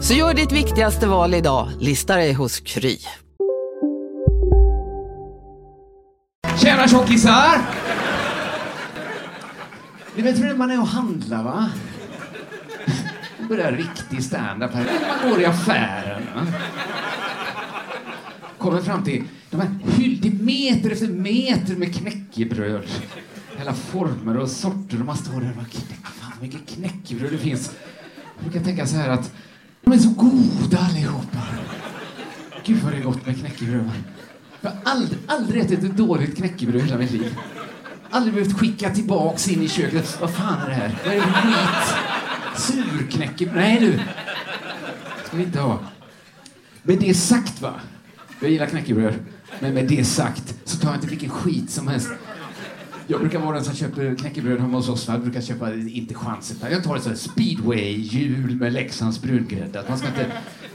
Så gör ditt viktigaste val idag, lista dig hos Kry. Tjena tjockisar! Ni vet hur man är och handlar va? Nu börjar riktig standup här. Man går i affären. Va? Kommer fram till de här hyll, meter efter meter med knäckebröd. Alla former och sorter och man står där och bara, fan vilket knäckebröd det finns. Jag brukar tänka så här att de är så goda allihopa. Gud vad det är gott med knäckebröd. Jag har aldrig, aldrig ätit ett dåligt knäckebröd i hela mitt liv. Aldrig behövt skicka tillbaks in i köket. Vad fan är det här? Vad är det för skit? Surknäckebröd? Nej du. ska vi inte ha. Med det sagt va. Jag gillar knäckebröd. Men med det sagt så tar jag inte vilken skit som helst. Jag brukar vara den som köper knäckebröd hemma hos oss. Jag brukar köpa, inte chansen. Jag tar ett sånt speedway-hjul med Leksands brungrädde. Man ska inte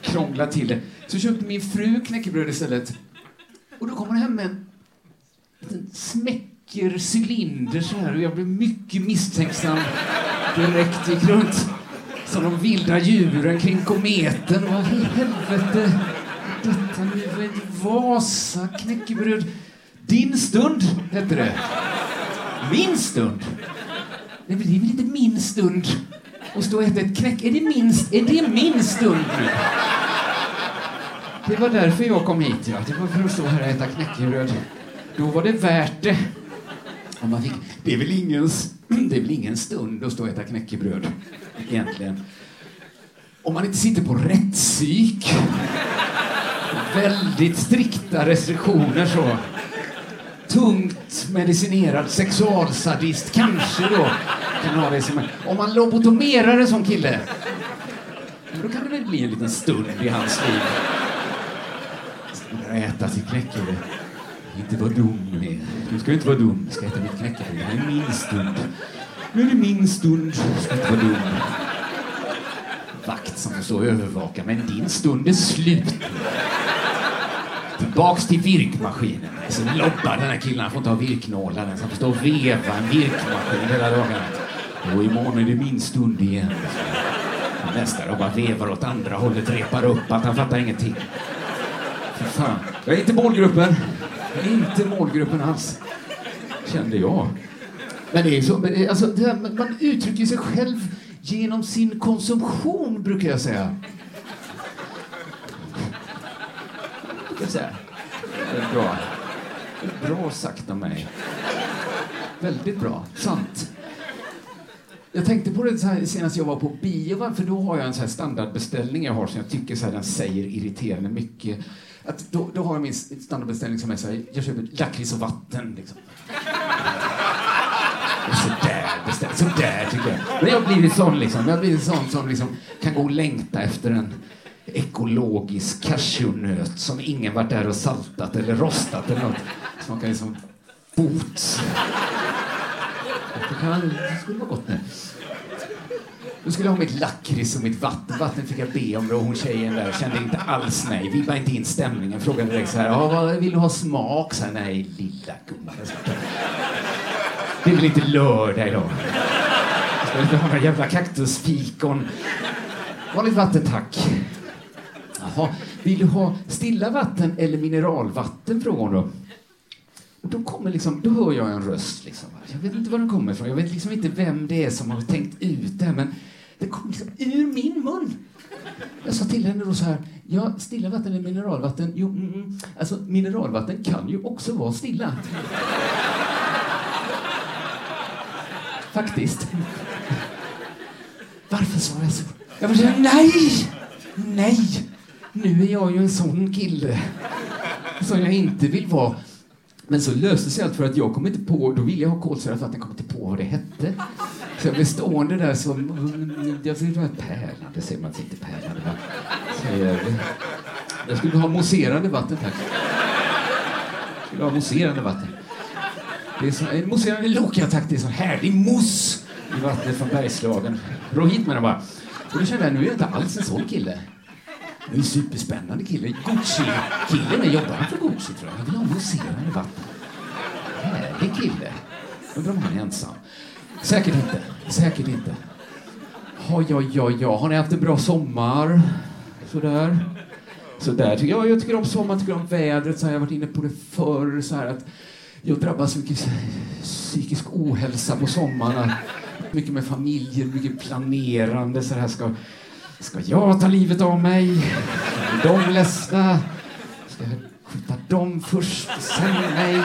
krångla till det. Så köpte min fru knäckebröd istället. Och då kommer hon hem med en liten smäcker cylinder så här och jag blev mycket misstänksam direkt. Gick runt som de vilda djuren kring kometen. Vad i helvete? Detta nu Vasa knäckebröd. Din stund, hette det. Min stund? Det är väl inte min stund att stå och äta ett knäck... Är det min, är det min stund nu? Det var därför jag kom hit, ja. Det var för att stå här och äta knäckebröd. Då var det värt det. Om man fick, det, är väl ingens, det är väl ingen stund att stå och äta knäckebröd, egentligen. Om man inte sitter på rättspsyk. Väldigt strikta restriktioner så. Tungt medicinerad sexualsadist, kanske då kan ha det som Om man lobotomerar en sån kille, då kan det väl bli en liten stund i hans liv Ska äta sitt knäckebröd. Inte vara dum mer. Du ska inte vara dum. Ska äta mitt knäckebröd. Det här är min stund. Nu är det min stund. Ska inte vara dum. Vakt som får stå och övervaka. Men din stund är slut. Tillbaks till virkmaskinen. Alltså, så loppar den här killen. Han får inte ha virknålar. Han får stå och veva en virkmaskin hela dagarna. Och imorgon är det min stund igen. Nästa dag bara vevar åt andra hållet, repar upp att han fattar ingenting. Fan. Jag är inte målgruppen. Jag är inte målgruppen alls. Kände jag. Men det är så, eh, alltså, det här, man uttrycker sig själv genom sin konsumtion, brukar jag säga. Brukar jag säga. Det är bra. Bra sagt av mig. Väldigt bra. Sant. Jag tänkte på det så här, senast jag var på bio, för då har jag en så här standardbeställning jag har som jag tycker så här, den säger irriterande mycket. Att då, då har jag min standardbeställning som är så här, jag köper lakrits och vatten. Liksom. Sådär, sådär tycker jag. Men jag har blivit sån liksom. Jag har blivit sån som liksom kan gå och längta efter en ekologisk cashewnöt som ingen varit där och saltat eller rostat eller något. Smakar liksom boots. Det skulle vara gott nu. Då skulle jag ha mitt lakrits och mitt vatten. Vatten fick jag be om och hon tjejen där kände inte alls nej. Vi inte in stämningen. Frågade direkt så här, vad vill du ha smak? Så här, nej, lilla gumman. Det är väl inte lördag idag? Jag ska inte ha några jävla kaktusfikon. Vanligt vatten, tack. Jaha, vill du ha stilla vatten eller mineralvatten? frågade hon då. Och då, kommer liksom, då hör jag en röst. Liksom. Jag vet inte var den kommer ifrån. Jag vet liksom inte vem det är som har tänkt ut det här. Men det kom liksom ur min mun. Jag sa till henne då så här, ja, stilla vatten eller mineralvatten? Jo, mm, mm. alltså mineralvatten kan ju också vara stilla. Faktiskt. Varför sa jag så? Jag bara nej! Nej! Nu är jag ju en sån kille som jag inte vill vara. Men så löste sig allt för att jag kom inte på, då ville jag ha kolsyrat vatten, kom inte på vad det hette. Så jag blev stående där som, jag ser det här pärlande, säger man inte pärlande va? Säger, jag skulle ha mousserande vatten tack. Jag skulle ha mousserande vatten. Det är så, en mousserande Loka-tack, det är sån härlig mousse i vattnet från Bergslagen. Rå hit med den bara. Och då kände jag, nu är jag inte alls en sån kille. Det är en superspännande kille. Gucci-killen, jobbar han för Gucci tror jag? Han vill ha mousserande vatten. Härlig kille. Undrar om han är ensam. Säkert inte. Säkert inte. Ja, ja, ja, ja. Har ni haft en bra sommar? Sådär. Sådär Ja, jag. Tycker om sommar, tycker om vädret. Så här, jag har varit inne på det förr. Så här, att jag drabbas mycket psykisk ohälsa på sommaren. Mycket med familjen, mycket planerande. Så här ska, ska jag ta livet av mig? Är de ledsna? Ska jag skjuta dem först, sen mig?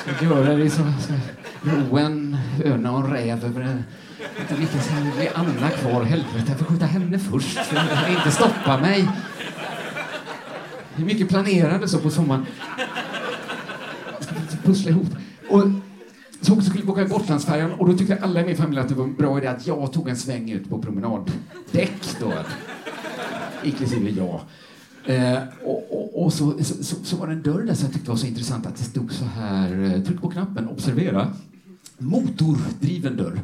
Ska jag göra det som... Ska jag ro en höna och en räv över en inte vilka ska bli Anna kvar? Helvete, jag får skjuta henne först. För hon kan inte stoppa mig. Det är mycket planerande så på sommaren. Jag ska pussla ihop. Och så skulle vi åka Gotlandsfärjan och då tyckte alla i min familj att det var en bra idé att jag tog en sväng ut på promenaddäck då. Inklusive jag. Eh, och, och, och så, så, så, så, var det en dörr där som jag tyckte var så intressant att det stod så här, eh, tryck på knappen, observera. Motordriven dörr.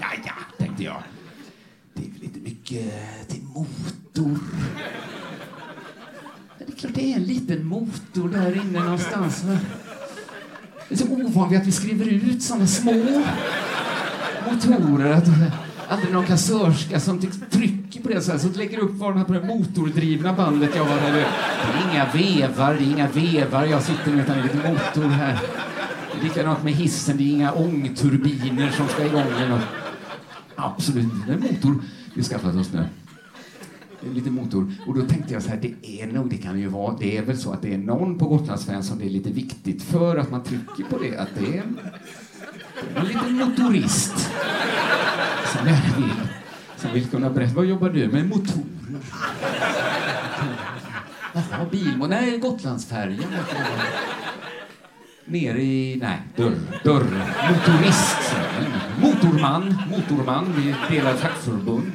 Ja, ja, tänkte jag. Det är väl inte mycket till motor. Men det är klart det är en liten motor där inne någonstans. Va? Är så vid att vi skriver ut såna små motorer. Att aldrig någon kassörska som trycker på det så här, så lägger upp varorna på det motordrivna bandet jag har. Det är inga vevar, det är inga vevar jag sitter med utan en liten motor här. Likadant med hissen, det är inga ångturbiner som ska igång den. Absolut, det är en motor vi skaffat oss nu. En liten motor. Och då tänkte jag så här, det är nog, det kan ju vara, det är väl så att det är någon på Gotlandsfärjan som det är lite viktigt för att man trycker på det, att det är en, en liten motorist som gärna vill, som vill kunna berätta. Vad jobbar du med? Motorer. Jaha, bilmål? Nej, Gotlandsfärjan. Nere i... Nej, dörr. Dörr. Motorist. Motorman. Motorman. Vi delar fackförbund.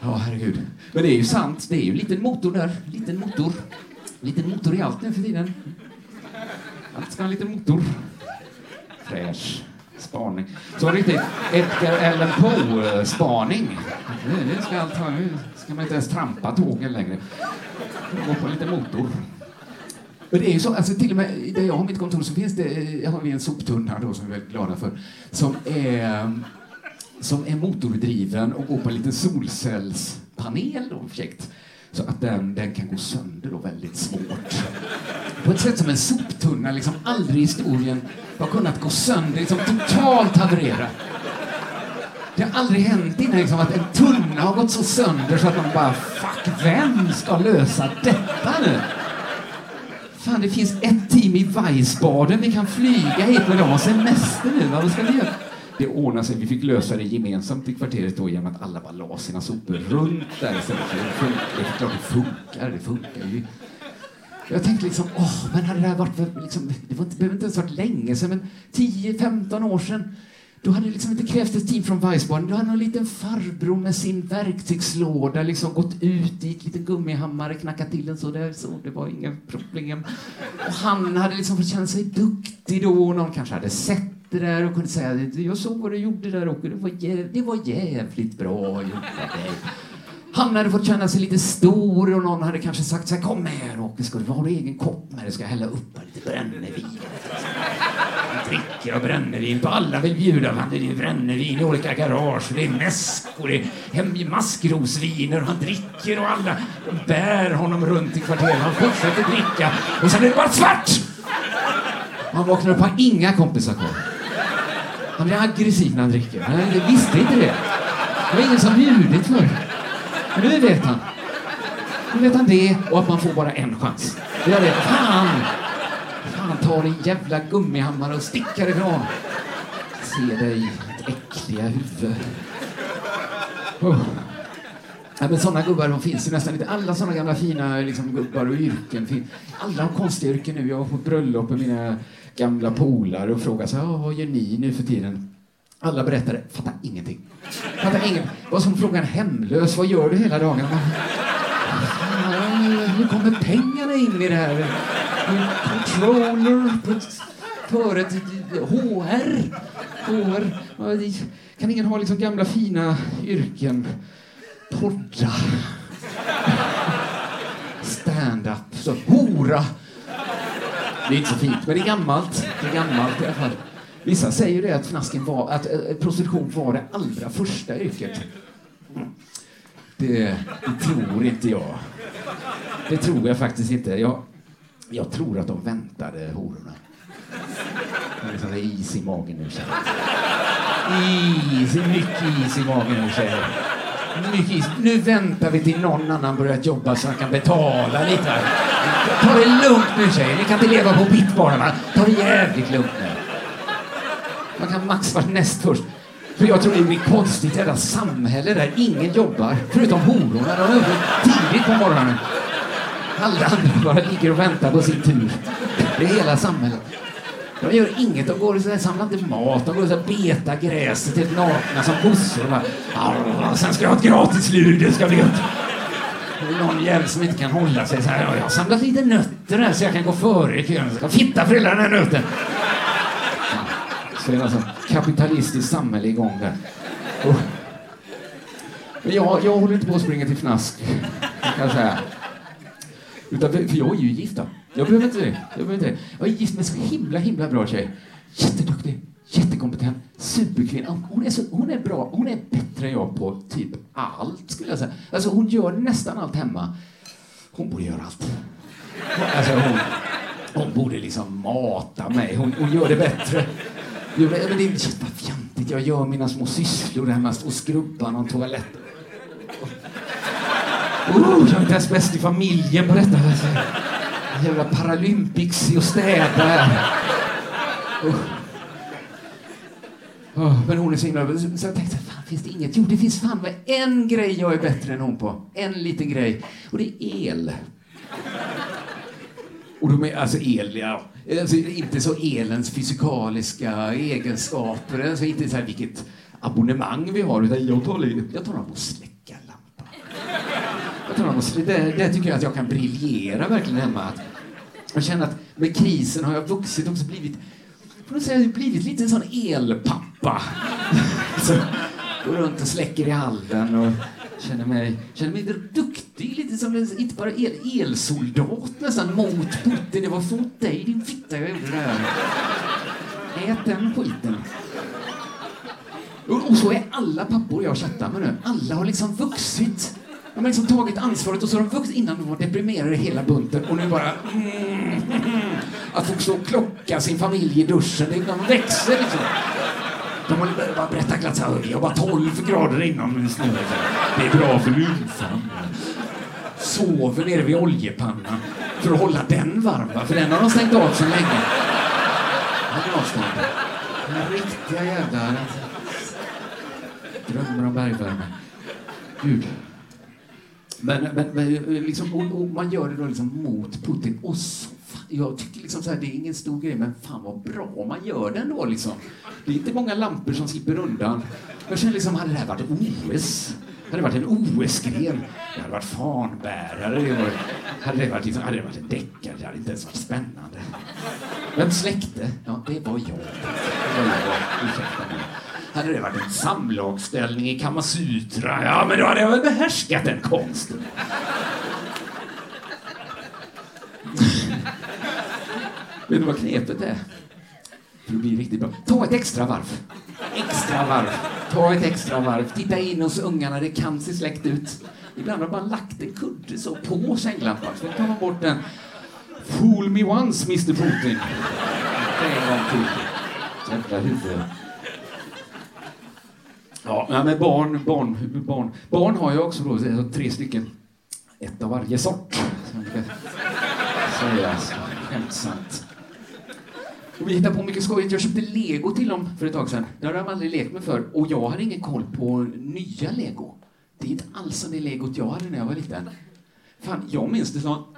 Ja, oh, herregud. Men det är ju sant. Det är ju en liten motor där. Liten motor. Liten motor i allt nu för tiden. Allt ska ha en liten motor. Fräsch spaning. Så riktigt Edgar Allan Poe-spaning. Nu ska allt ha... Nu ska man inte ens trampa tågen längre. Gå på en liten motor. Men det är ju så, alltså till och med där jag har mitt kontor så finns det, jag har vi en soptunna då som vi är väldigt glada för, som är, som är motordriven och går på en liten solcellspanel då. Så att den, den kan gå sönder då väldigt svårt. På ett sätt som en soptunna liksom aldrig i historien har kunnat gå sönder, liksom totalt haverera. Det har aldrig hänt innan liksom, att en tunna har gått så sönder så att man bara, fuck, vem ska lösa detta nu? Fan, det finns ett team i Weissbaden. Vi kan flyga hit med dem och semester nu. Vad ska vi göra? Det ordnade sig. Vi fick lösa det gemensamt i kvarteret då genom att alla bara la sina sopor runt där istället. För det, är klart det funkar. Det funkar ju. Jag tänkte liksom, åh, men hade det här varit, liksom, det behöver inte ens varit länge sedan, men 10-15 år sedan då hade det liksom inte krävts ett team från Weissbaden. Då hade någon liten farbror med sin verktygslåda liksom gått ut i en liten gummihammare, knackat till den så där så. Det var inga problem. Och han hade liksom fått känna sig duktig då. Någon kanske hade sett det där och kunde säga jag såg vad du gjorde där och det var, jäv det var jävligt bra gjort av dig. Han hade fått känna sig lite stor och någon hade kanske sagt så här, kom här Åke, ska du ha egen kopp med dig? Ska jag hälla upp lite brännevin? Han dricker av brännevin på alla vill bjuda han det är brännevin i olika garage, det är mäsk och det är maskrosviner och han dricker och alla bär honom runt i kvarteret. Han fortsätter dricka och sen är det bara svart! Han vaknar upp och har inga kompisar kvar. Han blir aggressiv när han dricker. Han visste inte det. Det var ingen som bjudit för men nu vet han. Nu vet han det och att man får bara en chans. Det är det. fan! Fan, ta din jävla gummihammare och stick härifrån. Se dig, ditt äckliga huvud. Oh. Ja, men såna gubbar de finns ju nästan inte. Alla såna gamla fina liksom, gubbar och yrken. finns. Alla har konstiga yrken nu. Jag var på bröllop med mina gamla polare och frågade så här, vad gör ni nu för tiden? Alla berättade, fattar ingenting. Fattar ingenting. Vad som frågan hemlös, vad gör du hela dagen? Man, hur kommer pengarna in i det här? Controller, före HR. HR. Kan ingen ha liksom gamla fina yrken? Podda. Stand-up. Hora. Det är inte så fint, men det är gammalt. Det är gammalt i alla fall. Vissa säger det att fnasken var, att eh, eh, prostitution var det allra första yrket. Det, det tror inte jag. Det tror jag faktiskt inte. Jag, jag tror att de väntade hororna. Det är liksom is i magen nu, tjejer. Is, mycket is i magen nu, tjejer. Mycket. Nu väntar vi till någon annan börjat jobba så han kan betala lite. Ta det lugnt nu, tjejer. Ni kan inte leva på mitt bara. Va? Ta det jävligt lugnt nu. Man kan max vara näst först. För jag tror det blir konstigt jävla samhälle där ingen jobbar, förutom hororna. De är uppe tidigt på morgonen. Alla andra bara ligger och väntar på sin tur. Det är hela samhället. De gör inget. De går och samlar inte mat. De går och betar gräset helt nakna som kossor. Sen ska jag ha ett gratis lur. Det ska bli gött. Någon jävel som inte kan hålla sig så här. Jag har samlat lite nötter här så jag kan gå före i kön. Jag ska fitta för hela den här nöten. Så är det alltså kapitalistiskt samhälle igång där. Och, men jag, jag håller inte på att springa till fnask, kan jag säga. Utan, för jag är ju gift då. Jag behöver inte det. Jag, behöver inte det. jag är gift med en så himla, himla bra tjej. Jätteduktig, jättekompetent, superkvinna. Hon är, så, hon är bra. Hon är bättre än jag på typ allt, skulle jag säga. Alltså, hon gör nästan allt hemma. Hon borde göra allt. Alltså, hon, hon borde liksom mata mig. Hon, hon gör det bättre. Jo, men det är jättefjantigt. vad fjantigt. Jag gör mina små sysslor hemma och skrubbar någon toalett. Oh, jag är inte ens bäst i familjen på detta. Jävla Paralympics i att städa. Oh. Oh, men hon är så himla... Så jag tänkte, fan finns det inget? Jo, det finns fan med en grej jag är bättre än hon på. En liten grej. Och det är el. Och de är, alltså el, ja. Alltså, inte så elens fysikaliska egenskaper, alltså inte så här vilket abonnemang vi har, utan jag tar jag tar om på. Jag Där, det, tycker jag att jag kan briljera verkligen hemma. Att, jag känner att med krisen har jag vuxit också blivit på något sätt blivit lite en sån elpappa. så, går runt och släcker i hallen och känner mig, känner mig duktig, lite som en, inte bara el, elsoldat nästan mot Putin. Det var mot dig din fitta jag gjorde det här. Ät den skiten. Och, och så är alla pappor jag chattar med nu. Alla har liksom vuxit. De har liksom tagit ansvaret och så har de vuxit innan de var deprimerade hela bunten och nu bara... Mm, att få stå och klocka sin familj i duschen, de växer liksom. De har bara berättat glatt såhär, jag var 12 grader inomhus nu. Det är bra för lymfan. Sover nere vid oljepannan för att hålla den varm, för den har de stängt av så länge. Den riktiga jävlar. Drömmer om bergvärme. Gud. Men, men, men liksom, och, och man gör det då liksom mot Putin. Och så, jag tycker liksom så här, det är ingen stor grej, men fan vad bra man gör det ändå. Liksom. Det är inte många lampor som slipper undan. Jag känner liksom, hade det här varit OS? Hade det varit en OS-gren? Det hade varit fanbärare. Det var, hade, det varit liksom, hade det varit en deckare? Det hade inte ens varit spännande. Vem släckte? Ja, det var jag. Det var jag. Ursäkta mig. Hade det varit en samlagsställning i Kamasutra, ja men då hade jag väl behärskat den konsten. Vet du vad knepet är? För att bli riktigt bra. Ta ett extra varv. Extra varv. Ta ett extra varv. Titta in hos ungarna, det kan se släkt ut. Ibland har man lagt en kudde så på sänglampan. Så tar man bort den. Fool me once, Mr Putin. En gång till. Jävla huvud. Ja, men barn, barn, barn. Barn har jag också då, tre stycken. Ett av varje sort. Sägas skämtsamt. Och vi hittar på mycket skojigt. Jag köpte lego till dem för ett tag sedan. Det hade de aldrig lekt med för. Och jag hade ingen koll på nya lego. Det är inte alls som det legot jag hade när jag var liten. Fan, jag minns det som...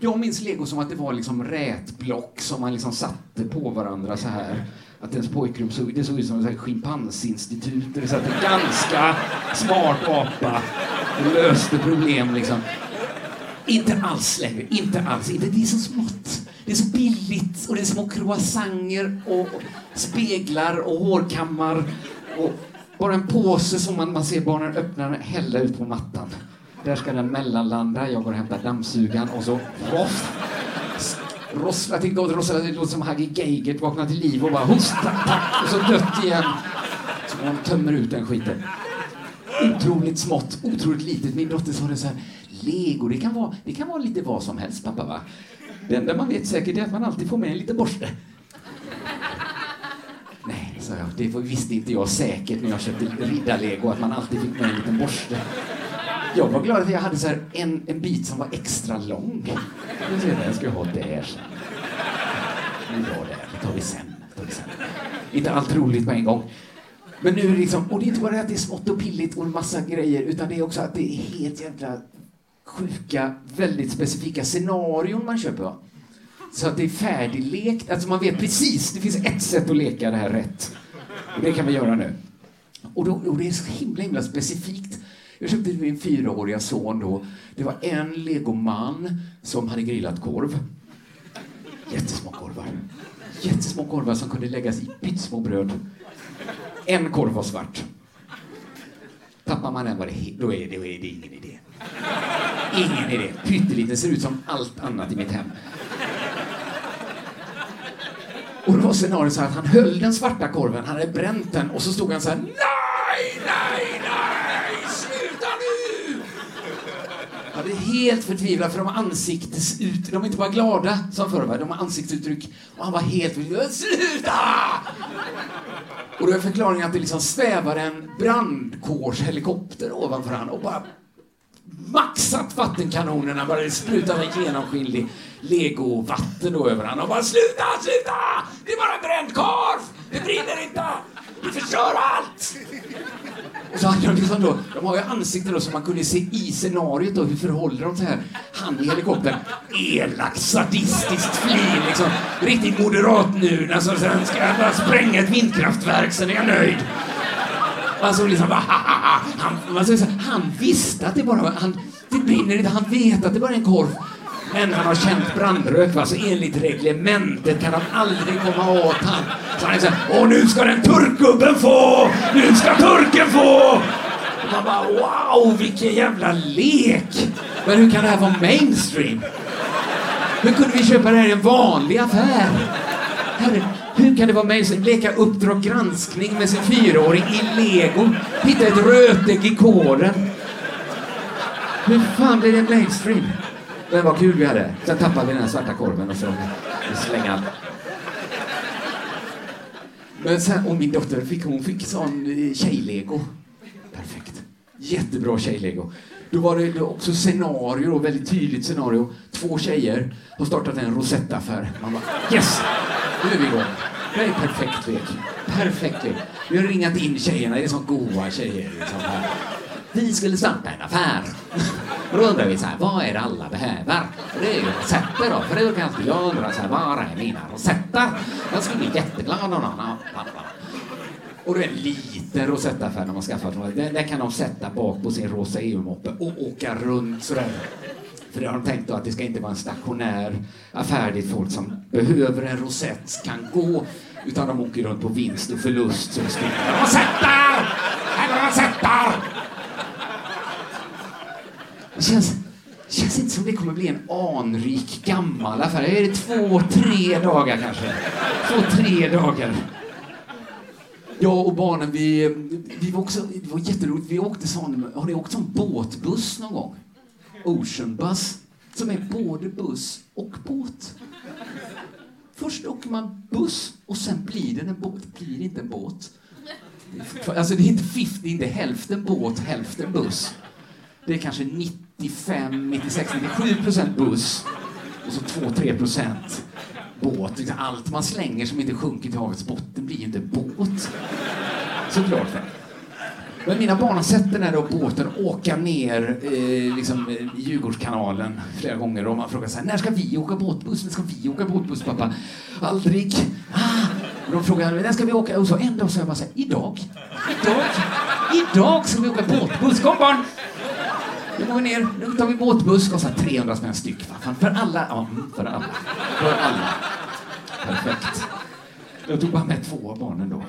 Jag minns lego som att det var liksom rätblock som man liksom satte på varandra så här. Att ens pojkrum såg, det såg ut som ett schimpansinstitut där det satt en ganska smart apa och löste problem liksom. Inte alls längre, inte alls. Det är så smått. Det är så billigt och det är små croissanter och speglar och hårkammar och bara en påse som man, man ser barnen öppna och hälla ut på mattan. Där ska den mellanlanda, jag går och hämtar dammsugaren och så rosslar rossla till gott, rosslar till låter som Hagge Geigert vaknar till liv och bara hosta och så dött igen. Så man tömmer ut den skiten. Otroligt smått, otroligt litet. Min dotter sa det så här, lego, det kan vara, det kan vara lite vad som helst pappa va? Det enda man vet säkert är att man alltid får med en liten borste. Nej, sa jag, det visste inte jag säkert när jag köpte riddarlego, att man alltid fick med en liten borste. Jag var glad att jag hade så en, en bit som var extra lång. Jag ska ha där sen. Ja, där. Det tar vi sen. Tar vi sen. Inte allt roligt på en gång. Men nu liksom, och det är inte bara det att det är smått och pilligt och en massa grejer, utan det är också att det är helt jävla sjuka, väldigt specifika scenarion man köper. Så att det är färdiglekt, alltså man vet precis, det finns ett sätt att leka det här rätt. Och det kan vi göra nu. Och, då, och det är så himla, himla specifikt. Jag köpte till min fyraåriga son då. Det var en legoman som hade grillat korv. Jättesmå korvar. Jättesmå korvar som kunde läggas i pyttesmå bröd. En korv var svart. Tappar man den var det, då är det, då är det ingen idé. Ingen idé. Pytteliten, ser ut som allt annat i mitt hem. Och då var scenariot så att han höll den svarta korven, han hade bränt den och så stod han så här nej, nej, sluta nu! Jag blev helt förtvivlad för de har ansiktsuttryck, de är inte bara glada som förr, de har ansiktsuttryck och han var helt förtvivlad. Sluta! Och då är förklaringen att det liksom svävar en brandkårshelikopter ovanför han och bara maxat vattenkanonerna, bara sprutar en genomskinlig legovatten då över honom och bara sluta, sluta! Det är bara en bränd korv! Det brinner inte! Vi förstör allt! Och så hade de liksom då, de har ju ansikten då så man kunde se i scenariot då, hur förhåller de sig här? Han i helikoptern, elakt, sadistiskt flin liksom. Riktigt moderat nu, alltså sen ska jag bara spränga ett vindkraftverk, sen är jag nöjd. Alltså liksom bara, han, alltså, han visste att det bara var, han, det brinner inte, han vet att det bara är en korv. Men han har känt brandrök, va? så enligt reglementet kan han aldrig komma åt han. Så han är såhär, åh nu ska den turkgubben få! Nu ska turken få! Och man bara, wow, vilken jävla lek! Men hur kan det här vara mainstream? Hur kunde vi köpa det här i en vanlig affär? Herre, hur kan det vara mainstream? Leka Uppdrag granskning med sin fyraåring i lego. Hitta ett rötägg i kåren. Hur fan blir det mainstream? Men vad kul vi hade. Sen tappade vi den här svarta korven och så slänga allt. Men sen, och min dotter fick, hon fick sån eh, tjejlego. Perfekt. Jättebra tjejlego. Då var det också scenario, då, väldigt tydligt scenario. Två tjejer har startat en rosettaffär. Man bara yes! Nu är vi igång. Det är perfekt lek. Perfekt lek. Vi har ringat in tjejerna, det är så goa tjejer. Liksom här. Vi skulle starta en affär. Och då undrar vi så här, vad är det alla behöver? Och det är ju rosetter då, för det brukar alltid jag undra så här, var är mina rosetter? Jag skulle bli jätteglad om någon och det är en liten rosettaffär när man skaffar Där, där kan de sätta bak på sin rosa EU-moppe och åka runt sådär. För det har de tänkt då att det ska inte vara en stationär affär dit folk som behöver en rosett kan gå. Utan de åker runt på vinst och förlust. Så det skriker rosetter! Rosetter! Det känns, känns inte som det kommer bli en anrik gammal affär. Är det två, tre dagar kanske? Två, tre dagar. Jag och barnen, vi, vi var också, det var jätteroligt, vi åkte sån, har ni åkt sån båtbuss någon gång? Ocean Bus, som är både buss och båt. Först åker man buss och sen blir den en båt. Det blir inte en båt. Alltså det är inte 50, det är inte hälften båt, hälften buss. Det är kanske 90... 95, 96, 97 procent buss och så 2-3 procent båt. Liksom allt man slänger som inte sjunker till havets botten blir ju inte båt. Såklart. Men mina barn har sett den här då båten åka ner eh, liksom, eh, Djurgårdskanalen flera gånger och man frågar så här, när ska vi åka båtbuss? När ska vi åka båtbuss pappa? Aldrig. Ah. Och de frågar, när ska vi åka? Och så en dag sa jag bara så här, idag. Idag. Idag ska vi åka båtbuss. Kom barn! Nu går vi ner, nu tar vi båtbuss, kostar 300 spänn styck. Fan, För alla, ja, mm, för alla. För alla. Perfekt. Jag tog bara med två av barnen då.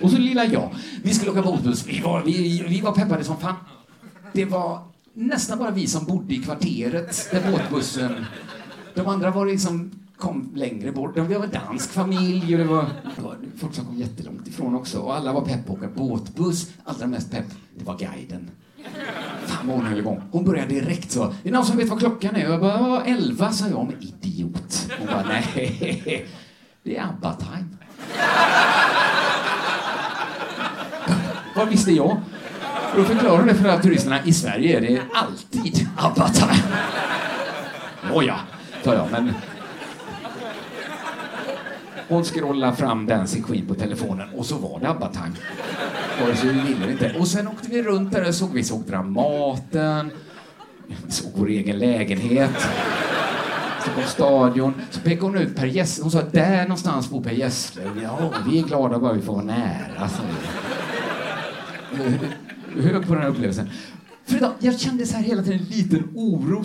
Och så lilla jag. Vi skulle åka båtbuss. Vi var, vi, vi var peppade som fan. Det var nästan bara vi som bodde i kvarteret där båtbussen... De andra var liksom kom längre bort. Det var dansk familj och det var, det var folk som kom jättelångt ifrån också. Och alla var pepp på att åka båtbuss. Allra mest pepp, det var guiden. Fan vad hon höll igång. Hon började direkt så. Är det någon som vet vad klockan är? Jag bara, elva, sa jag. Men idiot. Hon bara, nej. Det är ABBA-time. Vad visste jag? Och då förklarade hon det för att turisterna. I Sverige är det alltid ABBA-time. Nåja, sa jag, men... Hon scrollade fram Dancing Queen på telefonen och så var det ABBA-time. Och så vi ville inte. Och sen åkte vi runt där och såg, vi såg Dramaten, vi såg vår egen lägenhet. Stockholms stadion. Så pekade hon ut Per Gessle. Hon sa att där någonstans bor Per Gessle. Ja, vi är glada bara vi får vara nära. Hög på den här upplevelsen. För idag, jag kände så här hela tiden en liten oro.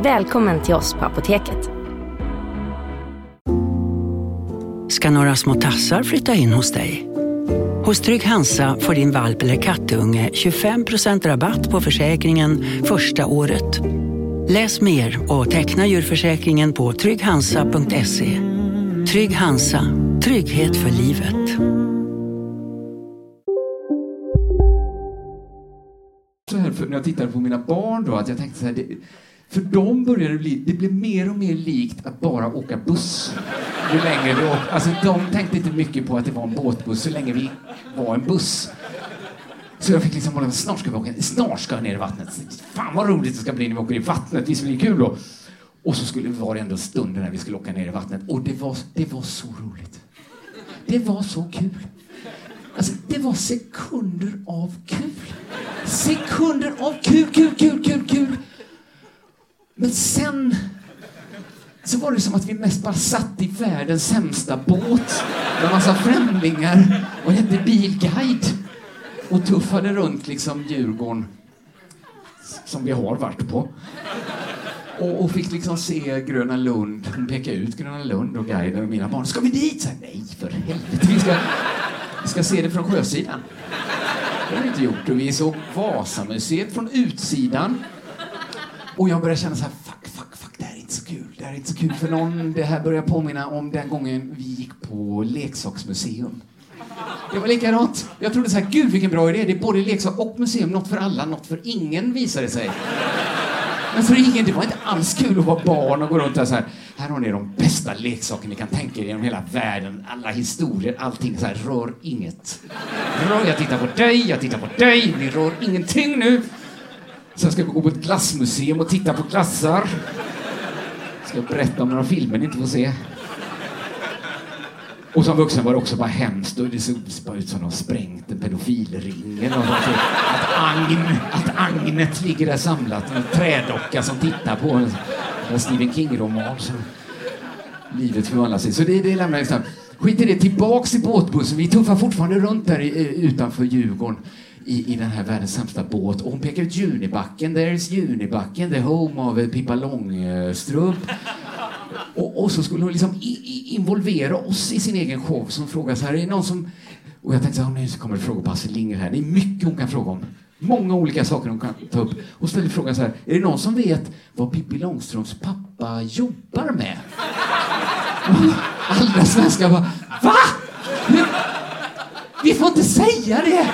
Välkommen till oss på Apoteket. ska några små tassar flytta in hos dig. Hos Trygg Hansa får din valp eller kattunge 25% rabatt på försäkringen första året. Läs mer och teckna djurförsäkringen på trygghansa.se. Trygg Hansa, trygghet för livet. så här när jag tittade på mina barn då, att jag tänkte så här, det, för dem började det bli, det blev mer och mer likt att bara åka buss. Ju längre vi åkte. Alltså de tänkte inte mycket på att det var en båtbuss så länge vi var en buss. Så jag fick liksom hålla, snart ska vi åka, snart ska jag ner i vattnet. Fan vad roligt det ska bli när vi åker i vattnet, visst blir det kul då? Och så skulle var det ändå stunden när vi skulle åka ner i vattnet och det var, det var så roligt. Det var så kul. Alltså, det var sekunder av kul. Sekunder av kul, kul, kul, kul, kul. Men sen så var det som att vi mest bara satt i världens sämsta båt med massa främlingar och hette Bilguide och tuffade runt liksom Djurgården som vi har varit på. Och, och fick liksom se Gröna Lund, hon pekade ut Gröna Lund och guiden och mina barn. Ska vi dit? Så här, Nej, för helvete. Vi ska, vi ska se det från sjösidan. Det har vi inte gjort. Och vi såg Vasamuseet från utsidan. Och jag började känna så här, fuck, fuck, fuck, det här är inte så kul. Det här är inte så kul för någon. Det här börjar påminna om den gången vi gick på leksaksmuseum. Det var likadant. Jag trodde så här, gud vilken bra idé. Det är både leksak och museum. Något för alla, något för ingen visade sig. Men för ingen, det var inte alls kul att vara barn och gå runt där så här. Här har ni de bästa leksakerna ni kan tänka er genom hela världen. Alla historier, allting så här. Rör inget. Rör, jag tittar på dig, jag tittar på dig. Ni rör ingenting nu. Sen ska vi gå på ett glassmuseum och titta på glassar. Ska jag berätta om några filmer ni inte får se. Och som vuxen var det också bara hemskt och det såg bara ut som de sprängt en pedofilring Att, agn, att agnet ligger där samlat, en trädocka som tittar på en, en Stephen King-roman. som Livet förvandlar sig. Så det, det lämnar jag. Skit i det, tillbaks i båtbussen. Vi tuffar fortfarande runt där i, utanför Djurgården i, i den här världens sämsta båt. Och hon pekar ut Junibacken. There's Junibacken, the home of Pippa Långstrump. Och, och så skulle hon liksom i, i, involvera oss i sin egen show som frågar så här, är det någon som... Och jag tänkte så här, nu kommer det frågor på Astrid Lindgren här. Det är mycket hon kan fråga om. Många olika saker hon kan ta upp. Och ställer frågan så här, är det någon som vet vad Pippi Långstrumps pappa jobbar med? Alla svenskar bara, VA? Vi får inte säga det!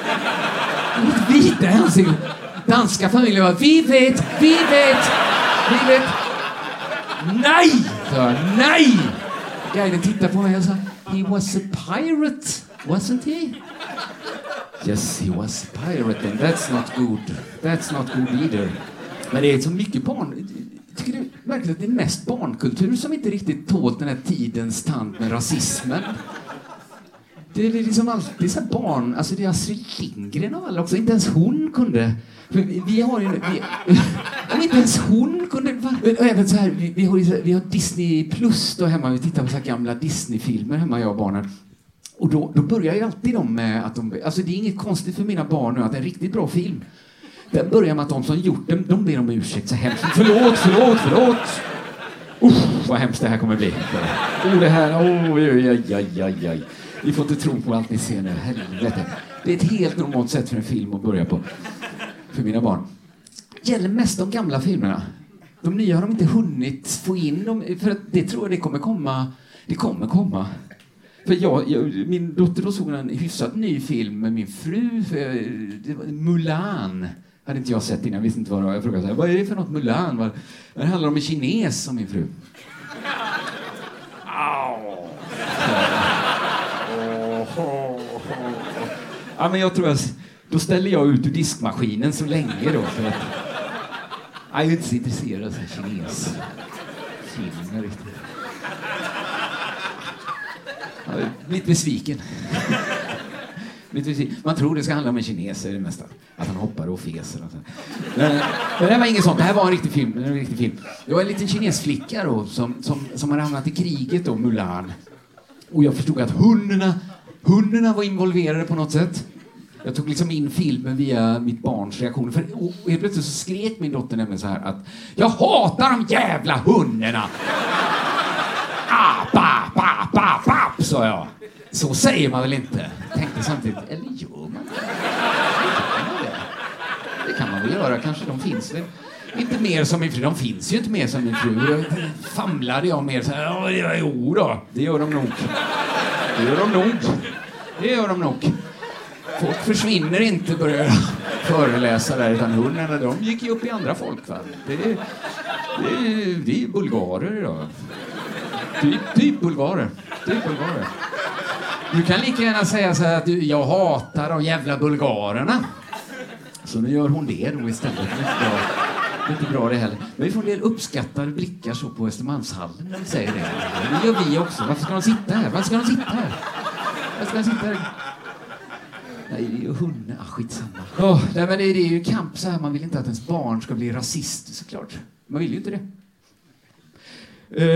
Vita i ansiktet. Danska familjen bara, vi vet, vi vet, vi vet. Nej! sa jag, nej! Guiden tittade på mig och sa, he was a pirate, wasn't he? Yes, he was a pirate and that's not good. That's not good either. Men det är så mycket barn... Tycker du verkligen att det är mest barnkultur som inte riktigt tålt den här tidens tand med rasismen? Det är liksom alltid såhär barn, alltså det är Astrid Lindgren av alla också, inte ens hon kunde. För vi, vi har ju, vi, om inte ens hon kunde, och även så här, vi, vi, har, vi har Disney plus då hemma, vi tittar på så här gamla Disney-filmer hemma jag och barnen. Och då, då börjar ju alltid de med att de, alltså det är inget konstigt för mina barn nu att det är en riktigt bra film. Den börjar med att de som gjort den, de ber om ursäkt så hemskt. Förlåt, förlåt, förlåt. Usch, vad hemskt det här kommer bli. Oh, det här, oj, oj, oj, oj, oj. Ni får inte tro på allt ni ser nu, helvete. Det är ett helt normalt sätt för en film att börja på. För mina barn. Gäller mest de gamla filmerna. De nya har de inte hunnit få in dem, för att det tror jag det kommer komma. Det kommer komma. För jag, jag, min dotter då såg en hyfsat ny film med min fru, för, det var Mulan. Hade inte jag sett innan, jag visste inte vad det var. Jag frågade så här, vad är det för något Mulan? Vad- Det handlar om en kines, som min fru. Ja, men jag tror att då ställer jag ut ur diskmaskinen så länge då. För att jag är inte så intresserad av kinesfilmer riktigt. Jag är lite besviken. Man tror det ska handla om en kines det mesta. Att han hoppar och feser och. Men, men det här var inget sånt. Det här var en riktig film. En riktig film. Det var en liten kinesflicka då som, som, som hade hamnat i kriget då, Mulan. Och jag förstod att hundarna, hundarna var involverade på något sätt. Jag tog liksom in filmen via mitt barns reaktioner. För helt plötsligt så skrek min dotter nämligen så här att Jag hatar de jävla hundarna! App, app, app, app, app, sa jag. Så säger man väl inte? Tänkte samtidigt, eller gör man det? Det? Kan man väl göra, kanske de finns väl. Inte mer som min fru, de finns ju inte mer som min fru. Då famlade jag mer så här, ja, jo då, det gör de nog. Det gör de nog. Det gör de nog. Folk försvinner inte, börjar jag föreläsa där, utan hundarna de gick ju upp i andra folk. Va? Det, är, det, är, det är bulgarer idag. Typ, typ bulgarer. Typ bulgarer. Du kan lika gärna säga så här att du, jag hatar de jävla bulgarerna. Så nu gör hon det då istället inte bra, det är inte bra det heller. Men vi får en del uppskattade blickar så på Östermalmshallen när vi säger det. Det gör vi också. Varför ska de sitta här? Varför ska de sitta här? Varför ska de sitta här? Nej, det är ju hunden. Ah, skitsamma. Oh, nej, men det, är- ju kamp så här. Man vill inte att ens barn ska bli rasist såklart. Man vill ju inte det.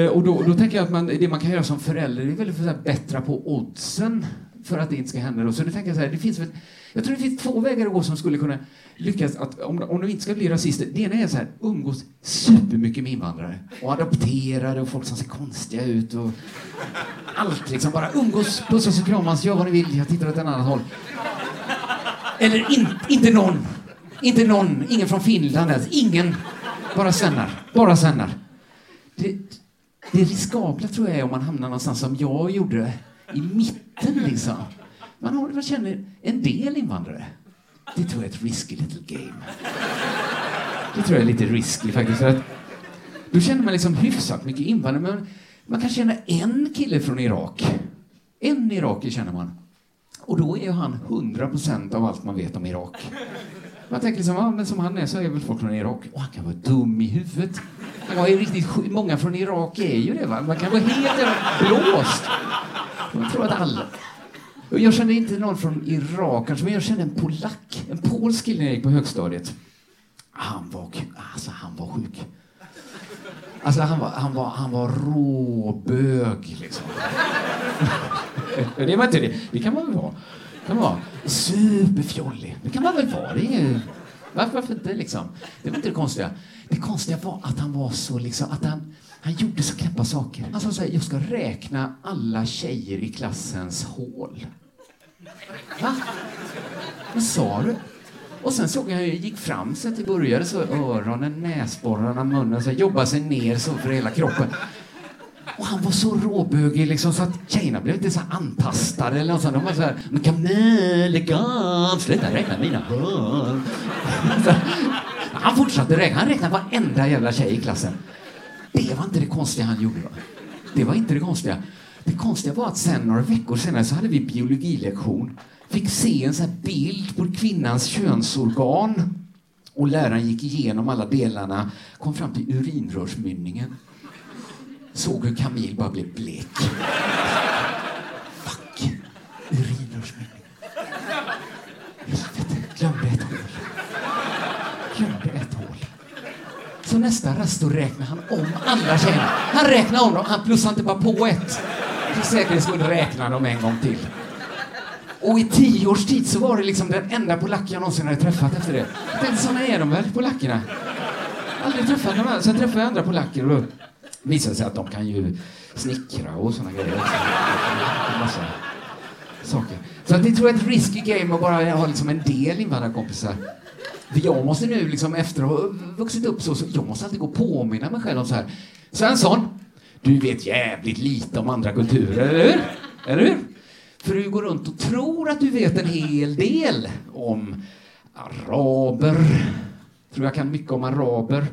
Uh, och då, då tänker jag att man, det man kan göra som förälder är väl att bättra på oddsen för att det inte ska hända. Då. Så nu tänker jag så här, det finns väl, jag tror det finns två vägar att gå som skulle kunna lyckas att, om, om de inte ska bli rasister. Det ena är så här, umgås supermycket med invandrare och adopterade och folk som ser konstiga ut och allt liksom. Bara umgås, pussas och kramas, gör vad ni vill, jag tittar åt ett annat håll. Eller in, inte någon. Inte någon, ingen från Finland ens, ingen. Bara svennar, bara svennar. Det, det riskabla tror jag är om man hamnar någonstans som jag gjorde, i mitten liksom. Man, har, man känner en del invandrare. Det tror jag är ett risky little game. Det tror jag är lite risky faktiskt. För att då känner man liksom hyfsat mycket invandrare. Men man kan känna en kille från Irak. En irakier känner man. Och då är ju han 100% av allt man vet om Irak. Man tänker liksom, ja, men som han är så är väl folk från Irak. Och han kan vara dum i huvudet. Han är riktigt. Många från Irak är ju det va. Man kan vara helt jävla blåst. Man tror att alla... Jag kände inte någon från Irak kanske, men jag kände en polack. En polsk kille när jag gick på högstadiet. Han var, alltså han var sjuk. Alltså han var, han var, han var råbög liksom. det var inte det. Det kan man väl vara. Kan man vara. Superfjollig. Det kan man väl vara. Det är ju... varför, varför inte liksom? Det var inte det konstiga. Det konstiga var att han var så liksom, att han, han gjorde så knäppa saker. Han sa så här, jag ska räkna alla tjejer i klassens hål. Va? Vad sa du? Och sen såg jag hur jag gick fram så att det började så öronen, näsborrarna, munnen, så jobbade sig ner så för hela kroppen. Och han var så råbögig liksom, så att tjejerna blev inte så antastade eller något sånt. De var så här, men kamelegan, sluta räkna mina hörn. Han fortsatte räkna, han räknade varenda jävla tjej i klassen. Det var inte det konstiga han gjorde. Va? Det var inte det konstiga. Det konstiga var att sen några veckor senare så hade vi biologilektion. Fick se en sån här bild på kvinnans könsorgan. Och läraren gick igenom alla delarna, kom fram till urinrörsmynningen. Såg hur Camille bara blev blek. Fuck. Urinrörsmynningen. Helvete, glömde ett hål. Glömde ett hål. Så nästa rast då räknar han om alla tjejerna. Han räknar om dem, han plussar inte bara på ett. För säkerhets skull räkna dem en gång till. Och i tio års tid så var det liksom den enda polack jag någonsin hade träffat efter det. Tänkte, såna är de väl, polackerna? Aldrig träffat dem. Sen träffade jag andra polacker och då visade det sig att de kan ju snickra och såna grejer också. En massa saker. Så att det tror jag är ett risky game att bara ha liksom en del invandrarkompisar. För jag måste nu liksom efter att ha vuxit upp så, så jag måste alltid gå och påminna mig själv om så här. Svensson, du vet jävligt lite om andra kulturer, eller hur? Eller hur? För du går runt och tror att du vet en hel del om araber. Tror jag kan mycket om araber.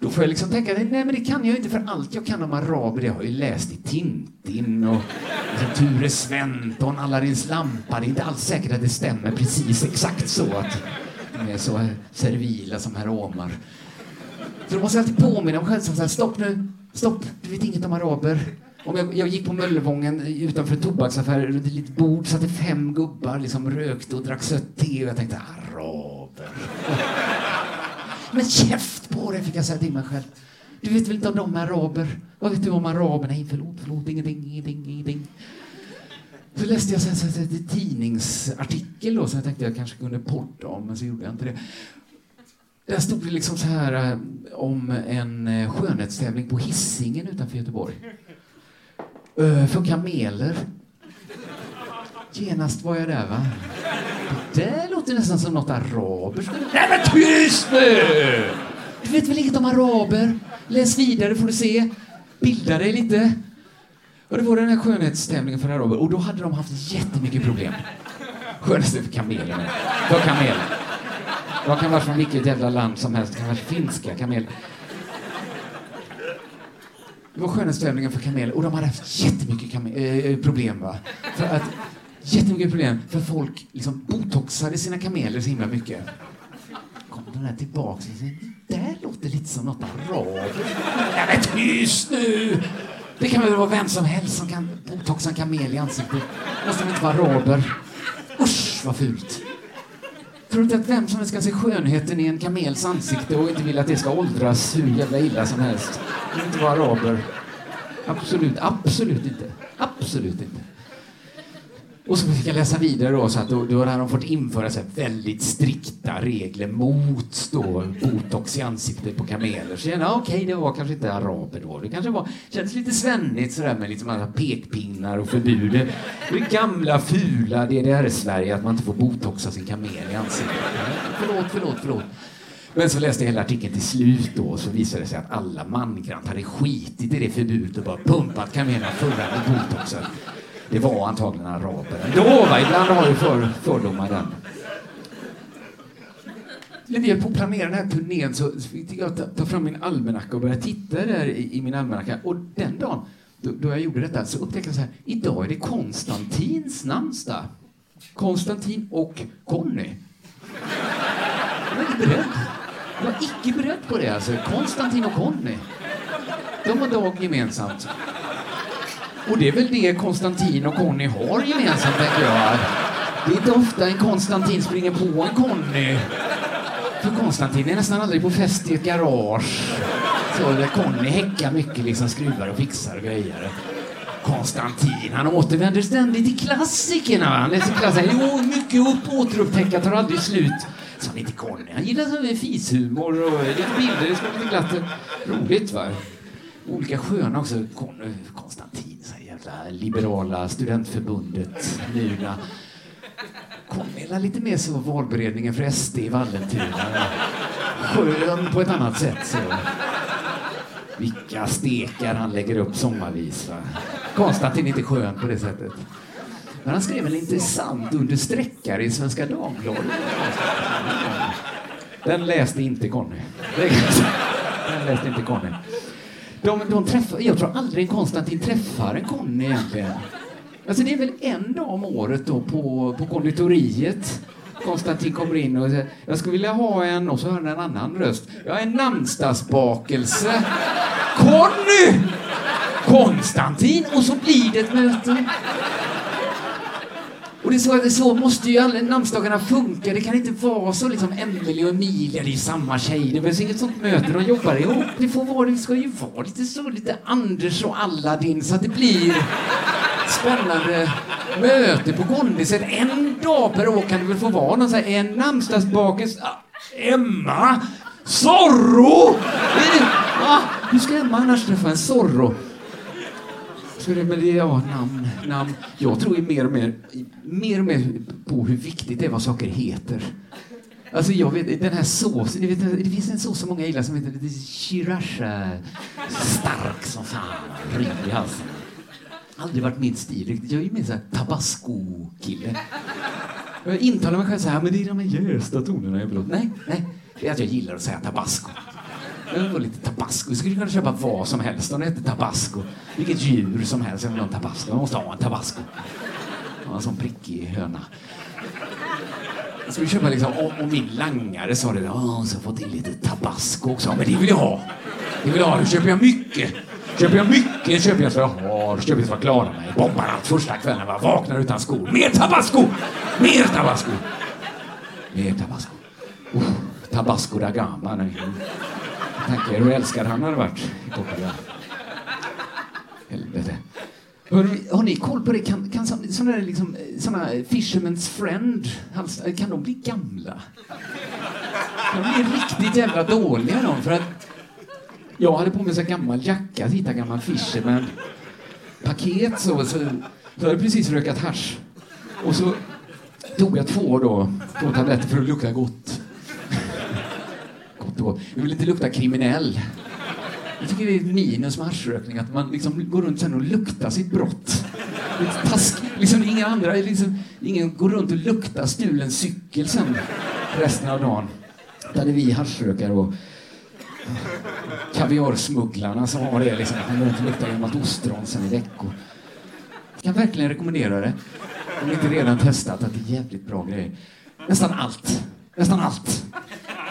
Då får jag liksom tänka, nej men det kan jag inte för allt jag kan om araber det har jag ju läst i Tintin och liksom, Ture Sventon, Aladdins lampa. Det är inte alls säkert att det stämmer precis exakt så att de är så servila som herr Omar. Så då måste jag alltid påminna mig själv, så här, stopp nu, stopp, du vet inget om araber. Om jag, jag gick på Möllevången utanför en tobaksaffär, runt ett litet bord satt det fem gubbar, liksom rökte och drack sött te och jag tänkte araber. Men käft på dig, fick jag säga till mig själv. Du vet väl inte om de är araber? Vad vet du om araber? Nej, förlåt, förlåt, ingenting, ingenting, ingenting. Så läste jag sen, sen, sen en tidningsartikel då, som jag tänkte jag kanske kunde podda om, men så gjorde jag inte det. Där stod det liksom så här eh, om en eh, skönhetstävling på Hisingen utanför Göteborg. För kameler. Genast var jag där, va? Det där låter nästan som något araberskt. Nej men tyst nu! Du vet väl inget om araber? Läs vidare får du se. Bilda dig lite. Och det var den här skönhetstävlingen för araber och då hade de haft jättemycket problem. Skönhetstävling för kameler. För kameler. Jag kan vara från vilket jävla land som helst. Det kan vara finska kameler. Det var skönhetstävlingen för kameler och de hade haft jättemycket äh, problem. Va? För att, jättemycket problem för folk liksom botoxade sina kameler så himla mycket. Kom den där tillbaks och säger, det där låter lite som något arabiskt. Ja, men tyst nu! Det kan väl vara vem som helst som kan botoxa en kamel i ansiktet. Måste väl inte vara araber? Usch vad fult! Tror du inte att vem som helst kan se skönheten i en kamels ansikte och inte vill att det ska åldras hur jävla illa som helst? Det inte vara araber. Absolut, absolut inte. Absolut inte. Och så fick jag läsa vidare då, så att då, då hade de fått införa så väldigt strikta regler mot då botox i ansiktet på kameler. Så jag okej, okay, det var kanske inte araber då. Det kanske var, kändes lite svennigt sådär med liksom alla pekpinnar och förbud. Det gamla fula DDR-Sverige att man inte får botoxa sin kamel i ansiktet. Förlåt, förlåt, förlåt. Men så läste jag hela artikeln till slut då och så visade det sig att alla mangrant hade skitit i det förbudet och bara pumpat kamelerna fulla med botoxen. Det var antagligen araber. Då, va? Ibland har ju för, fördomar den. När vi höll på att planera den här turnén så fick jag ta, ta fram min almanacka och börja titta där i, i min almanacka. Och den dagen då, då, jag gjorde detta så upptäckte jag så här, idag är det Konstantins namnsdag. Konstantin och Conny. Jag var inte beredd. Jag var icke beredd på det alltså. Konstantin och Conny. De har dag gemensamt. Och det är väl det Konstantin och Conny har gemensamt, tänker jag. Det är inte ofta en Konstantin springer på en Conny. För Konstantin är nästan aldrig på fest i ett garage. Så där Conny häckar mycket, liksom skruvar och fixar och grejer. Konstantin, han återvänder ständigt till klassikerna. Han läser klassiker. Jo, mycket upp, återupptäcka, tar aldrig slut. Sa ni till Conny? Han gillar så fishumor och lite bilder. Det ska bli glatt. Roligt, va? Olika sköna också. Konstantin, jävla liberala studentförbundet, Nuna. Conny är lite mer så valberedningen för SD i Vallentuna. Skön på ett annat sätt. Så. Vilka stekar han lägger upp sommarvis. Va? Konstantin är inte skön på det sättet. Men han skrev en intressant understreckare i Svenska Dagbladet. Den läste inte Conny. Den läste inte Conny. De, de träffar, jag tror aldrig en Konstantin träffar en Conny egentligen. Alltså det är väl en dag om året då på, på konditoriet. Konstantin kommer in och säger jag skulle vilja ha en, och så hör han en annan röst. Jag har en namnsdagsbakelse. Conny! Konstantin! Och så blir det ett möte. Och det är så, det är så måste ju alla namnsdagarna funka. Det kan inte vara så liksom Emelie och Emilia, det är ju samma tjej. Det behövs inget sånt möte, de jobbar ihop. Det får vara, det ska ju vara lite så, lite Anders och Aladdin så att det blir spännande möte på gondiset. En dag per år kan det väl få vara någon sån här, en namnsdagsbakelse. Ah, Emma! Zorro! Ah, hur ska Emma annars träffa en Zorro? Så det, med det, ja, namn, namn. Jag tror ju mer och mer, mer och mer på hur viktigt det är vad saker heter. Alltså jag vet, den här såsen, vet, det finns en sås som många gillar som heter Shirasha. Stark som fan, ryck i halsen. Aldrig varit min stil. Jag är ju mer såhär tabasco-kille. Jag intalar mig själv så här, men det är de här jästa tonerna jag vill Nej, nej. Det är att jag gillar att säga tabasco. Jag vill ha lite tabasco. Vi skulle kunna köpa vad som helst om det hette tabasco. Vilket djur som helst. Jag vill ha en tabasco. Jag måste ha en tabasco. Jag en sån prickig höna. Jag skulle köpa liksom, och, och min langare sa det, Åh, så fått in lite tabasco också. Men det vill jag ha. Det vill jag ha. Då köper jag mycket. Köper jag mycket köper jag så jag har. Köper jag så jag klarar mig. Bombar allt första kvällen. Jag vaknar utan skor. Mer tabasco! Mer tabasco! Mer tabasco. Uh, tabasco da gama. Nej tänker er hur älskad han hade varit i Portugal. Helvete. Har ni, har ni koll på det? Kan, kan sådana där liksom, eh, såna Fisherman's Friend, eh, kan de bli gamla? De blir riktigt jävla dåliga de, för att jag hade på mig en gammal jacka, hittade gammal Fisherman paket så, så, jag hade jag precis rökat hash. Och så tog jag två då, två tabletter för att lukta gott. Vi. Jag vill inte lukta kriminell. Jag tycker det är ett minus med haschrökning att man liksom går runt sen och luktar sitt brott. Task, liksom inga andra, liksom, ingen går runt och luktar stulen cykel sen resten av dagen. Där är vi haschrökare och kaviarsmugglarna som har det liksom. Man går runt och luktar gammalt ostron sen i veckor. Jag kan verkligen rekommendera det. Om ni inte redan testat att det är jävligt bra grejer. Nästan allt. Nästan allt.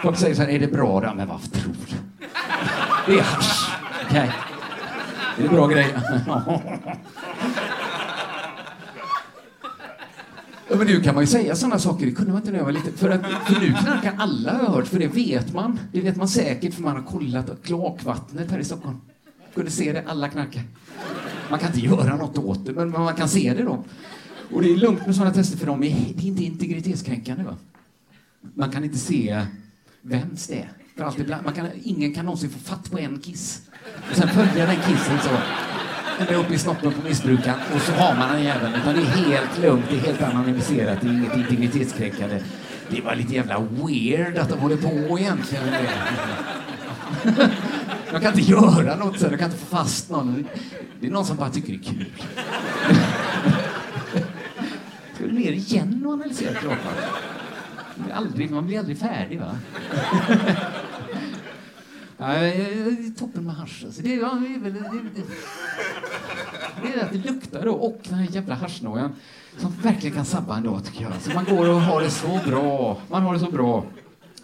Folk säger så här, är det bra då? Men vad tror du? Det är hasch. Okej. Okay. Är det bra grejer? Ja, men nu kan man ju säga sådana saker, det kunde man inte när jag var liten. För, att, för nu knarkar alla har jag hört, för det vet man. Det vet man säkert för man har kollat kloakvattnet här i Stockholm. Kunde se det, alla knarkar. Man kan inte göra något åt det, men man kan se det då. Och det är lugnt med sådana tester för dem, det är inte integritetskränkande. Va? Man kan inte se vems det är. För alltid bland, man kan, ingen kan någonsin få fatt på en kiss. Och sen följer den kissen så ända upp i snoppen på missbrukaren och så har man den jäveln. Utan det är helt lugnt, det är helt anonymiserat, det är inget integritetskränkande. Det var lite jävla weird att de håller på egentligen med det. Jag kan inte göra något sen, jag kan inte få fast någon. Det är någon som bara tycker det är kul. Ska du ner igen och analysera kroppen? Aldrig, man blir aldrig färdig va? Nej, toppen med hasch. Alltså. Det, ja, det, det, det, det är att det luktar då och den här jävla haschnojan som verkligen kan sabba en dag tycker jag. Så man går och har det så bra. Man har det så bra.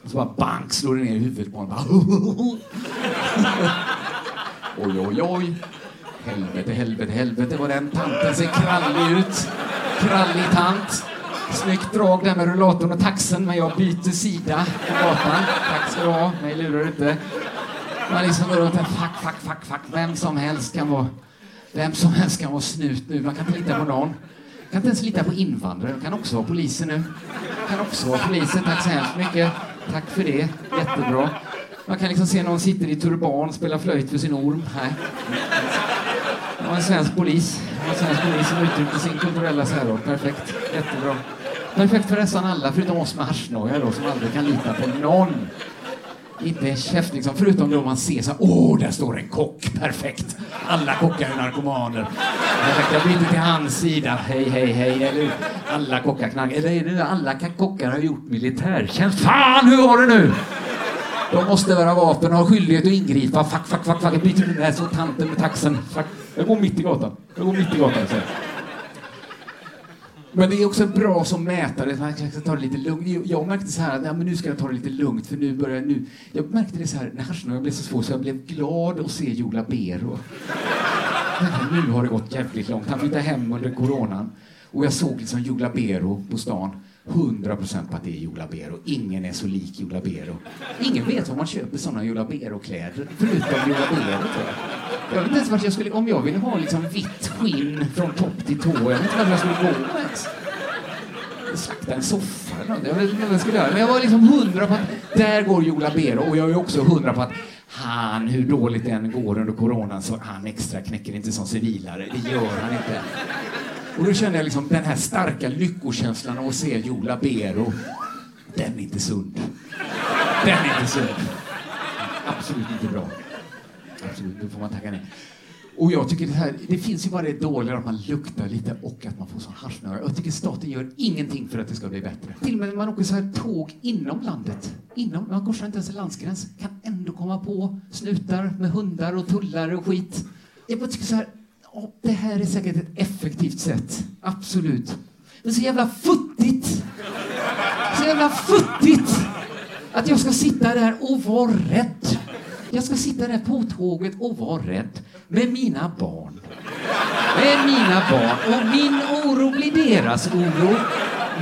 Och så bara bank slår det ner i huvudet på en. oj, oj, oj. Helvete, helvete, helvete vad den tanten ser krallig ut. Krallig tant. Snyggt drag där med rullatorn och taxen, men jag byter sida på gatan. Tack ska du ha, mig lurar du inte. Man liksom går runt här, fuck, fuck, fuck, fuck. Vem som helst kan vara, vem som helst kan vara snut nu. Man kan inte lita på någon. Man kan inte ens lita på invandrare. Jag kan också vara poliser nu. Jag kan också vara poliser. Tack så hemskt mycket. Tack för det. Jättebra. Man kan liksom se någon sitter i turban och spela flöjt för sin orm. Här. Det var en svensk polis. Det var en svensk polis som uttryckte sin kulturella särart. Perfekt. Jättebra. Perfekt för nästan alla, förutom oss med arsnoja då, som aldrig kan lita på någon. Inte en käft liksom, förutom då man ser så här, åh, där står en kock, perfekt. Alla kockar är narkomaner. Perfekt, jag byter till hans sida, hej, hej, hej, eller alla kockar knarkar, eller är det alla kockar har gjort militärtjänst? Fan, hur var det nu? De måste bära vapen och ha skyldighet att ingripa. Fuck, fuck, fuck, fuck. Jag byter den här så tanten med taxen. Fuck. Jag går mitt i gatan. Jag går mitt i gatan. Så. Men det är också bra som mätare, man ska ta det lite lugnt. Jag märkte så här att ja, men nu ska jag ta det lite lugnt för nu börjar nu. Jag märkte det så här när haschnojan blev så svår så jag blev glad att se Jola Bero. Nu har det gått jävligt långt. Han flyttade hem under coronan och jag såg liksom Jola Bero på stan. 100% på att det är Jola Bero. Ingen är så lik Jola Bero. Ingen vet var man köper såna Jola Bero-kläder, förutom Jola Bero, tror jag. Jag vet inte ens vart jag skulle... Om jag ville ha liksom vitt skinn från topp till tå, jag vet inte vart jag skulle gå ens. Slakta en soffa eller något. Jag vet inte vad jag skulle göra. Men jag var liksom hundra på att där går Jola Bero och jag är också hundra på att han, hur dåligt det än går under coronan, så han extra knäcker inte som civilare. Det gör han inte. Och då kände jag liksom den här starka lyckokänslan av att se Jola Bero. Den är inte sund. Den är inte sund. Absolut inte bra. Absolut, då får man tacka nej. Och jag tycker det här, det finns ju bara det dåliga att man luktar lite och att man får sån haschnöra. Jag tycker staten gör ingenting för att det ska bli bättre. Till och med när man åker så här tåg inom landet, inom, man korsar inte ens en landsgräns, kan ändå komma på snutar med hundar och tullare och skit. Jag bara tycker så här, det här är säkert ett effektivt sätt. Absolut. Men så jävla futtigt! Så jävla futtigt! Att jag ska sitta där och vara rädd. Jag ska sitta där på tåget och vara rädd med mina barn. Med mina barn. Och min oro blir deras oro.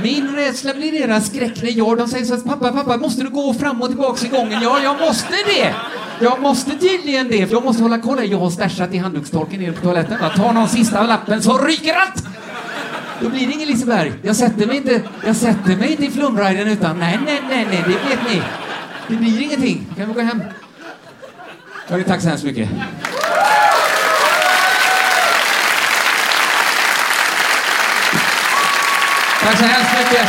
Min rädsla blir deras skräck när jag, de säger så att pappa, pappa, måste du gå fram och tillbaka i gången? Ja, jag måste det! Jag måste tydligen det, för jag måste hålla koll. Jag har stashat i handdukstorken nere på toaletten. Jag tar någon sista lappen så ryker allt! Då blir det ingen Liseberg. Jag sätter mig inte, jag sätter mig inte i flumriden utan nej, nej, nej, nej, det vet ni. Det blir ingenting. Kan vi gå hem? Hörni, tack så hemskt mycket. Tack så hemskt mycket.